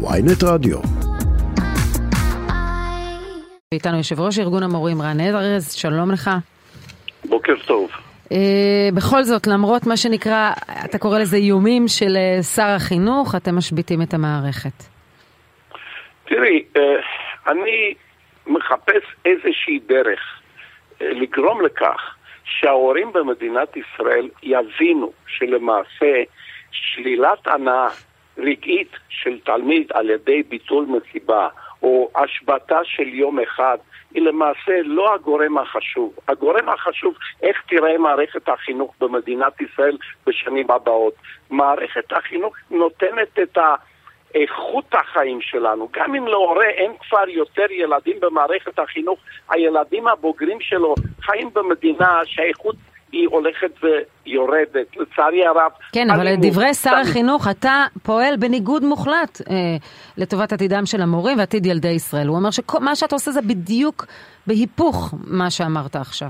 ויינט רדיו. איתנו יושב ראש ארגון המורים רן ארז, שלום לך. בוקר טוב. Uh, בכל זאת, למרות מה שנקרא, אתה קורא לזה איומים של uh, שר החינוך, אתם משביתים את המערכת. תראי, uh, אני מחפש איזושהי דרך uh, לגרום לכך שההורים במדינת ישראל יבינו שלמעשה שלילת הנאה רגעית של תלמיד על ידי ביטול מסיבה או השבתה של יום אחד היא למעשה לא הגורם החשוב. הגורם החשוב, איך תראה מערכת החינוך במדינת ישראל בשנים הבאות. מערכת החינוך נותנת את איכות החיים שלנו. גם אם להורה אין כבר יותר ילדים במערכת החינוך, הילדים הבוגרים שלו חיים במדינה שהאיכות היא הולכת ויורדת, לצערי הרב. כן, אבל לדברי שר החינוך, אתה פועל בניגוד מוחלט אה, לטובת עתידם של המורים ועתיד ילדי ישראל. הוא אומר שמה שאתה עושה זה בדיוק בהיפוך מה שאמרת עכשיו.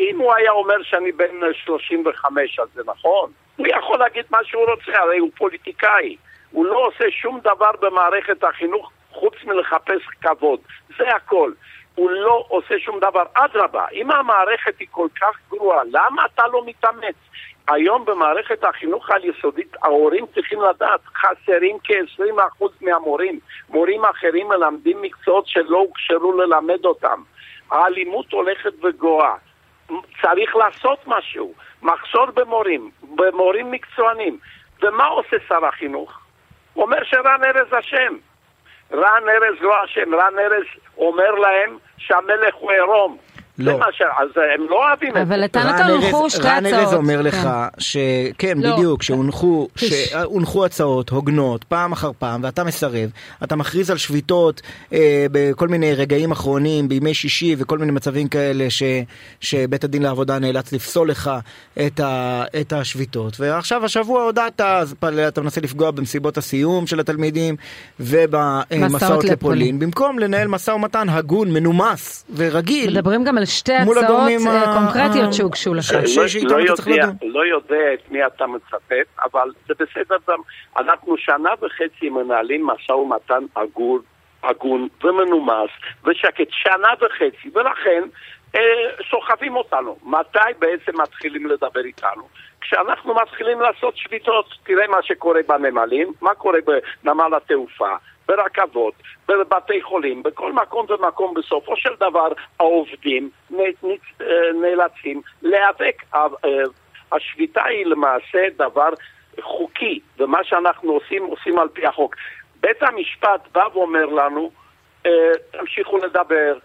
אם הוא היה אומר שאני בן 35, אז זה נכון. הוא יכול להגיד מה שהוא רוצה, הרי הוא פוליטיקאי. הוא לא עושה שום דבר במערכת החינוך חוץ מלחפש כבוד. זה הכל. הוא לא עושה שום דבר. אדרבה, אם המערכת היא כל כך גרועה, למה אתה לא מתאמץ? היום במערכת החינוך העל-יסודית ההורים צריכים לדעת, חסרים כ-20% מהמורים. מורים אחרים מלמדים מקצועות שלא הוכשרו ללמד אותם. האלימות הולכת וגואה. צריך לעשות משהו. מחסור במורים, במורים מקצוענים. ומה עושה שר החינוך? הוא אומר שרן ארז אשם. רן ארז לא אשם, רן ארז אומר להם שהמלך הוא עירום. לא. ש... אז הם לא אוהבים את זה. אבל אתה נתן הונחו שתי הצעות. רן ארז אומר לך, כן. שכן, לא. בדיוק, שהונחו הצעות הוגנות פעם אחר פעם, ואתה מסרב. אתה מכריז על שביתות אה, בכל מיני רגעים אחרונים, בימי שישי וכל מיני מצבים כאלה, ש, שבית הדין לעבודה נאלץ לפסול לך את, ה, את השביתות. ועכשיו, השבוע הודעת, אז אתה מנסה לפגוע במסיבות הסיום של התלמידים ובמסעות לפולין. במקום לנהל משא ומתן הגון, מנומס ורגיל. מדברים גם על שתי הצעות אה, קונקרטיות שהוגשו לך. לא, לא יודע את מי אתה מצטט, אבל זה בסדר גם. אנחנו שנה וחצי מנהלים משא ומתן הגון, הגון ומנומס ושקט, שנה וחצי, ולכן אה, סוחבים אותנו. מתי בעצם מתחילים לדבר איתנו? כשאנחנו מתחילים לעשות שביתות, תראה מה שקורה בנמלים, מה קורה בנמל התעופה. ברכבות, בבתי חולים, בכל מקום ומקום בסופו של דבר העובדים נאלצים להיאבק. השביתה היא למעשה דבר חוקי, ומה שאנחנו עושים, עושים על פי החוק. בית המשפט בא ואומר לנו, אה, תמשיכו לדבר,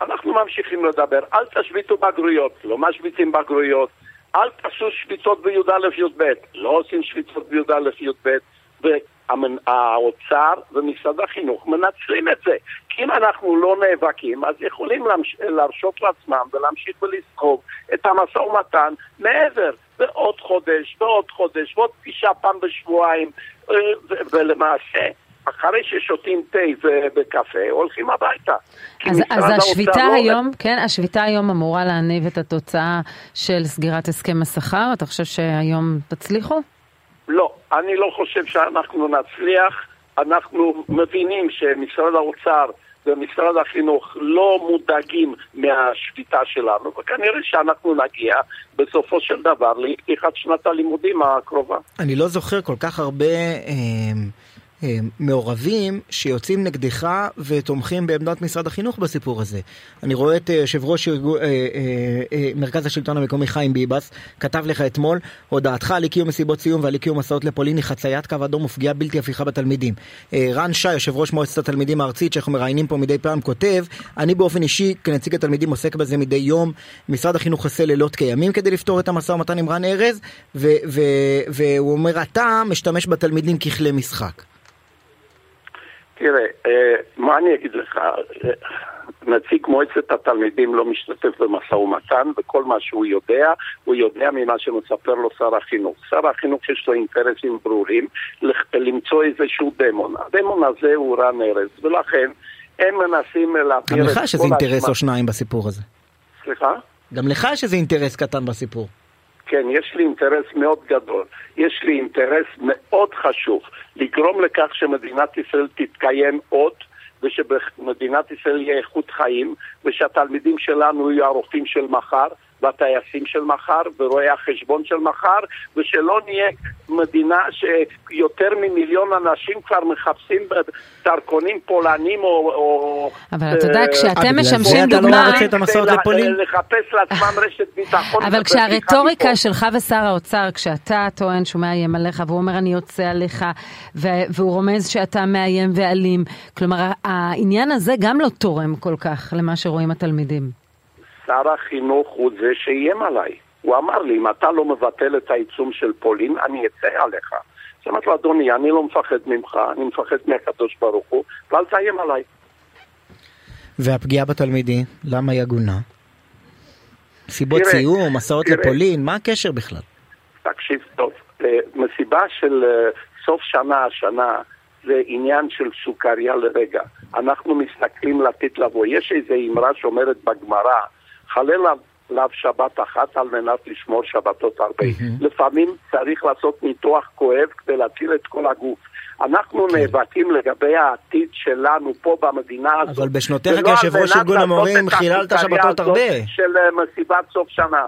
אנחנו ממשיכים לדבר, אל תשביתו בגרויות, לא משביתים בגרויות, אל תעשו שביתות בי"א-י"ב, לא עושים שביתות בי"א-י"ב, האוצר ומשרד החינוך מנצלים את זה. כי אם אנחנו לא נאבקים, אז יכולים להרשות לעצמם ולהמשיך ולסחוב את המשא ומתן מעבר, בעוד חודש, בעוד חודש, ועוד פגישה פעם בשבועיים, אה, ולמעשה... אחרי ששותים תה וקפה, הולכים הביתה. אז, אז השביתה לא היום, עובד. כן, השביתה היום אמורה להניב את התוצאה של סגירת הסכם השכר? אתה חושב שהיום תצליחו? לא, אני לא חושב שאנחנו נצליח. אנחנו מבינים שמשרד האוצר ומשרד החינוך לא מודאגים מהשביתה שלנו, וכנראה שאנחנו נגיע בסופו של דבר לפתיחת שנת הלימודים הקרובה. אני לא זוכר כל כך הרבה... אה... אה, מעורבים שיוצאים נגדך ותומכים בעמדת משרד החינוך בסיפור הזה. אני רואה את אה, יושב ראש אה, מרכז השלטון המקומי חיים ביבס, כתב לך אתמול, הודעתך על אי-קיום מסיבות סיום ועל אי-קיום מסעות לפולין היא חציית קו אדום ופגיעה בלתי הפיכה בתלמידים. רן שי, יושב ראש מועצת התלמידים הארצית, שאנחנו מראיינים פה מדי פעם, כותב, אני באופן אישי, כנציג התלמידים, עוסק בזה מדי יום. משרד החינוך עושה לילות כימים כדי לפתור את המשא ומתן עם רן ארז, והוא אומר, אתה משתמש בתלמידים ככלי משחק. תראה, אה, מה אני אגיד לך? אה, נציג מועצת התלמידים לא משתתף במשא ומתן, וכל מה שהוא יודע, הוא יודע ממה שמספר לו שר החינוך. שר החינוך יש לו אינטרסים ברורים למצוא איזשהו דמון. הדמון הזה הוא רן ארז, ולכן הם מנסים להעביר את כל. גם לך יש איזה אינטרס או שניים בסיפור הזה. סליחה? גם לך יש איזה אינטרס קטן בסיפור. כן, יש לי אינטרס מאוד גדול. יש לי אינטרס מאוד חשוב לגרום לכך שמדינת ישראל תתקיים עוד ושבמדינת ישראל יהיה איכות חיים ושהתלמידים שלנו יהיו הרופאים של מחר והטייסים של מחר ורואי החשבון של מחר ושלא נהיה מדינה שיותר ממיליון אנשים כבר מחפשים דרכונים פולנים או... או אבל אתה יודע, כשאתם משמשים דוגמה... לחפש לעצמם רשת ביטחון. אבל כשהרטוריקה שלך ושר האוצר, כשאתה טוען שהוא מאיים עליך והוא אומר אני יוצא עליך והוא רומז שאתה מאיים ואלים, כלומר העניין הזה גם לא תורם כל כך למה שרואים התלמידים. שר החינוך הוא זה שאיים עליי. הוא אמר לי, אם אתה לא מבטל את העיצום של פולין, אני אצא עליך. אז אמרתי לו, אדוני, אני לא מפחד ממך, אני מפחד מהקדוש ברוך הוא, ואל תאיים עליי. והפגיעה בתלמידים, למה היא עגונה? סיבות תראה, סיום, מסעות תראה, לפולין, מה הקשר בכלל? תקשיב טוב, אה, מסיבה של אה, סוף שנה השנה זה עניין של סוכריה לרגע. אנחנו מסתכלים לעתיד לבוא. יש איזו אמרה שאומרת בגמרא, חלל עליו שבת אחת על מנת לשמור שבתות הרבה. Mm-hmm. לפעמים צריך לעשות ניתוח כואב כדי להציל את כל הגוף. אנחנו כן. נאבקים לגבי העתיד שלנו פה במדינה הזאת. אבל בשנותיך כיושב ראש ארגון המורים חיללת שבתות הרבה. של אה, מסיבת סוף שנה.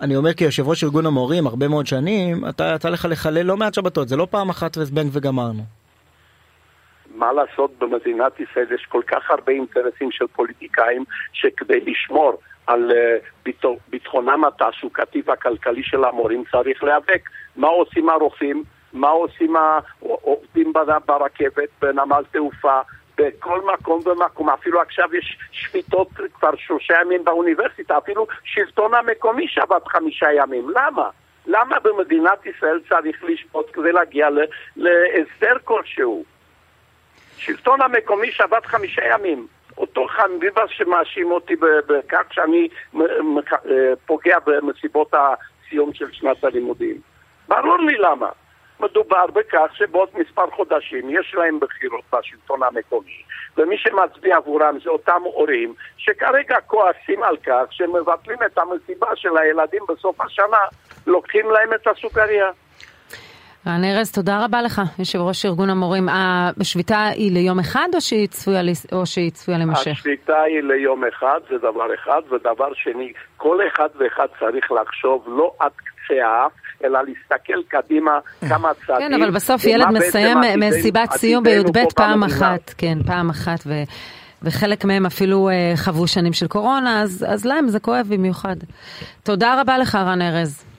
אני אומר כיושב ראש ארגון המורים הרבה מאוד שנים, אתה יצא לך לחלל לא מעט שבתות, זה לא פעם אחת וזבנג וגמרנו. מה לעשות במדינת ישראל יש כל כך הרבה אינטרסים של פוליטיקאים שכדי לשמור על uh, ביטחונם התעסוקתי והכלכלי של המורים צריך להיאבק. מה עושים הרופאים? מה עושים העובדים ברכבת, בנמל תעופה, בכל מקום ומקום, אפילו עכשיו יש שביתות כבר שלושה ימים באוניברסיטה, אפילו שלטון המקומי שבת חמישה ימים. למה? למה במדינת ישראל צריך לשבות כדי להגיע להסדר כלשהו? השלטון המקומי שבת חמישה ימים. אותו חיים ביבס שמאשים אותי בכך שאני אה, פוגע במסיבות הסיום של שנת הלימודים. ברור לי למה. מדובר בכך שבעוד מספר חודשים יש להם בחירות בשלטון המקומי ומי שמצביע עבורם זה אותם הורים שכרגע כועסים על כך שמבטלים את המסיבה של הילדים בסוף השנה, לוקחים להם את הסוכריה. רן ארז, תודה רבה לך, יושב ראש ארגון המורים. השביתה היא ליום אחד או שהיא צפויה, או שהיא צפויה להימשך? השביתה היא ליום אחד, זה דבר אחד, ודבר שני, כל אחד ואחד צריך לחשוב לא עד קצה האף, אלא להסתכל קדימה כמה צעדים. כן, אבל בסוף ילד מסיים מסיבת סיום בי"ב פעם אחת, כן, פעם אחת, ו... וחלק מהם אפילו uh, חוו שנים של קורונה, אז, אז להם זה כואב במיוחד. תודה רבה לך, רן ארז.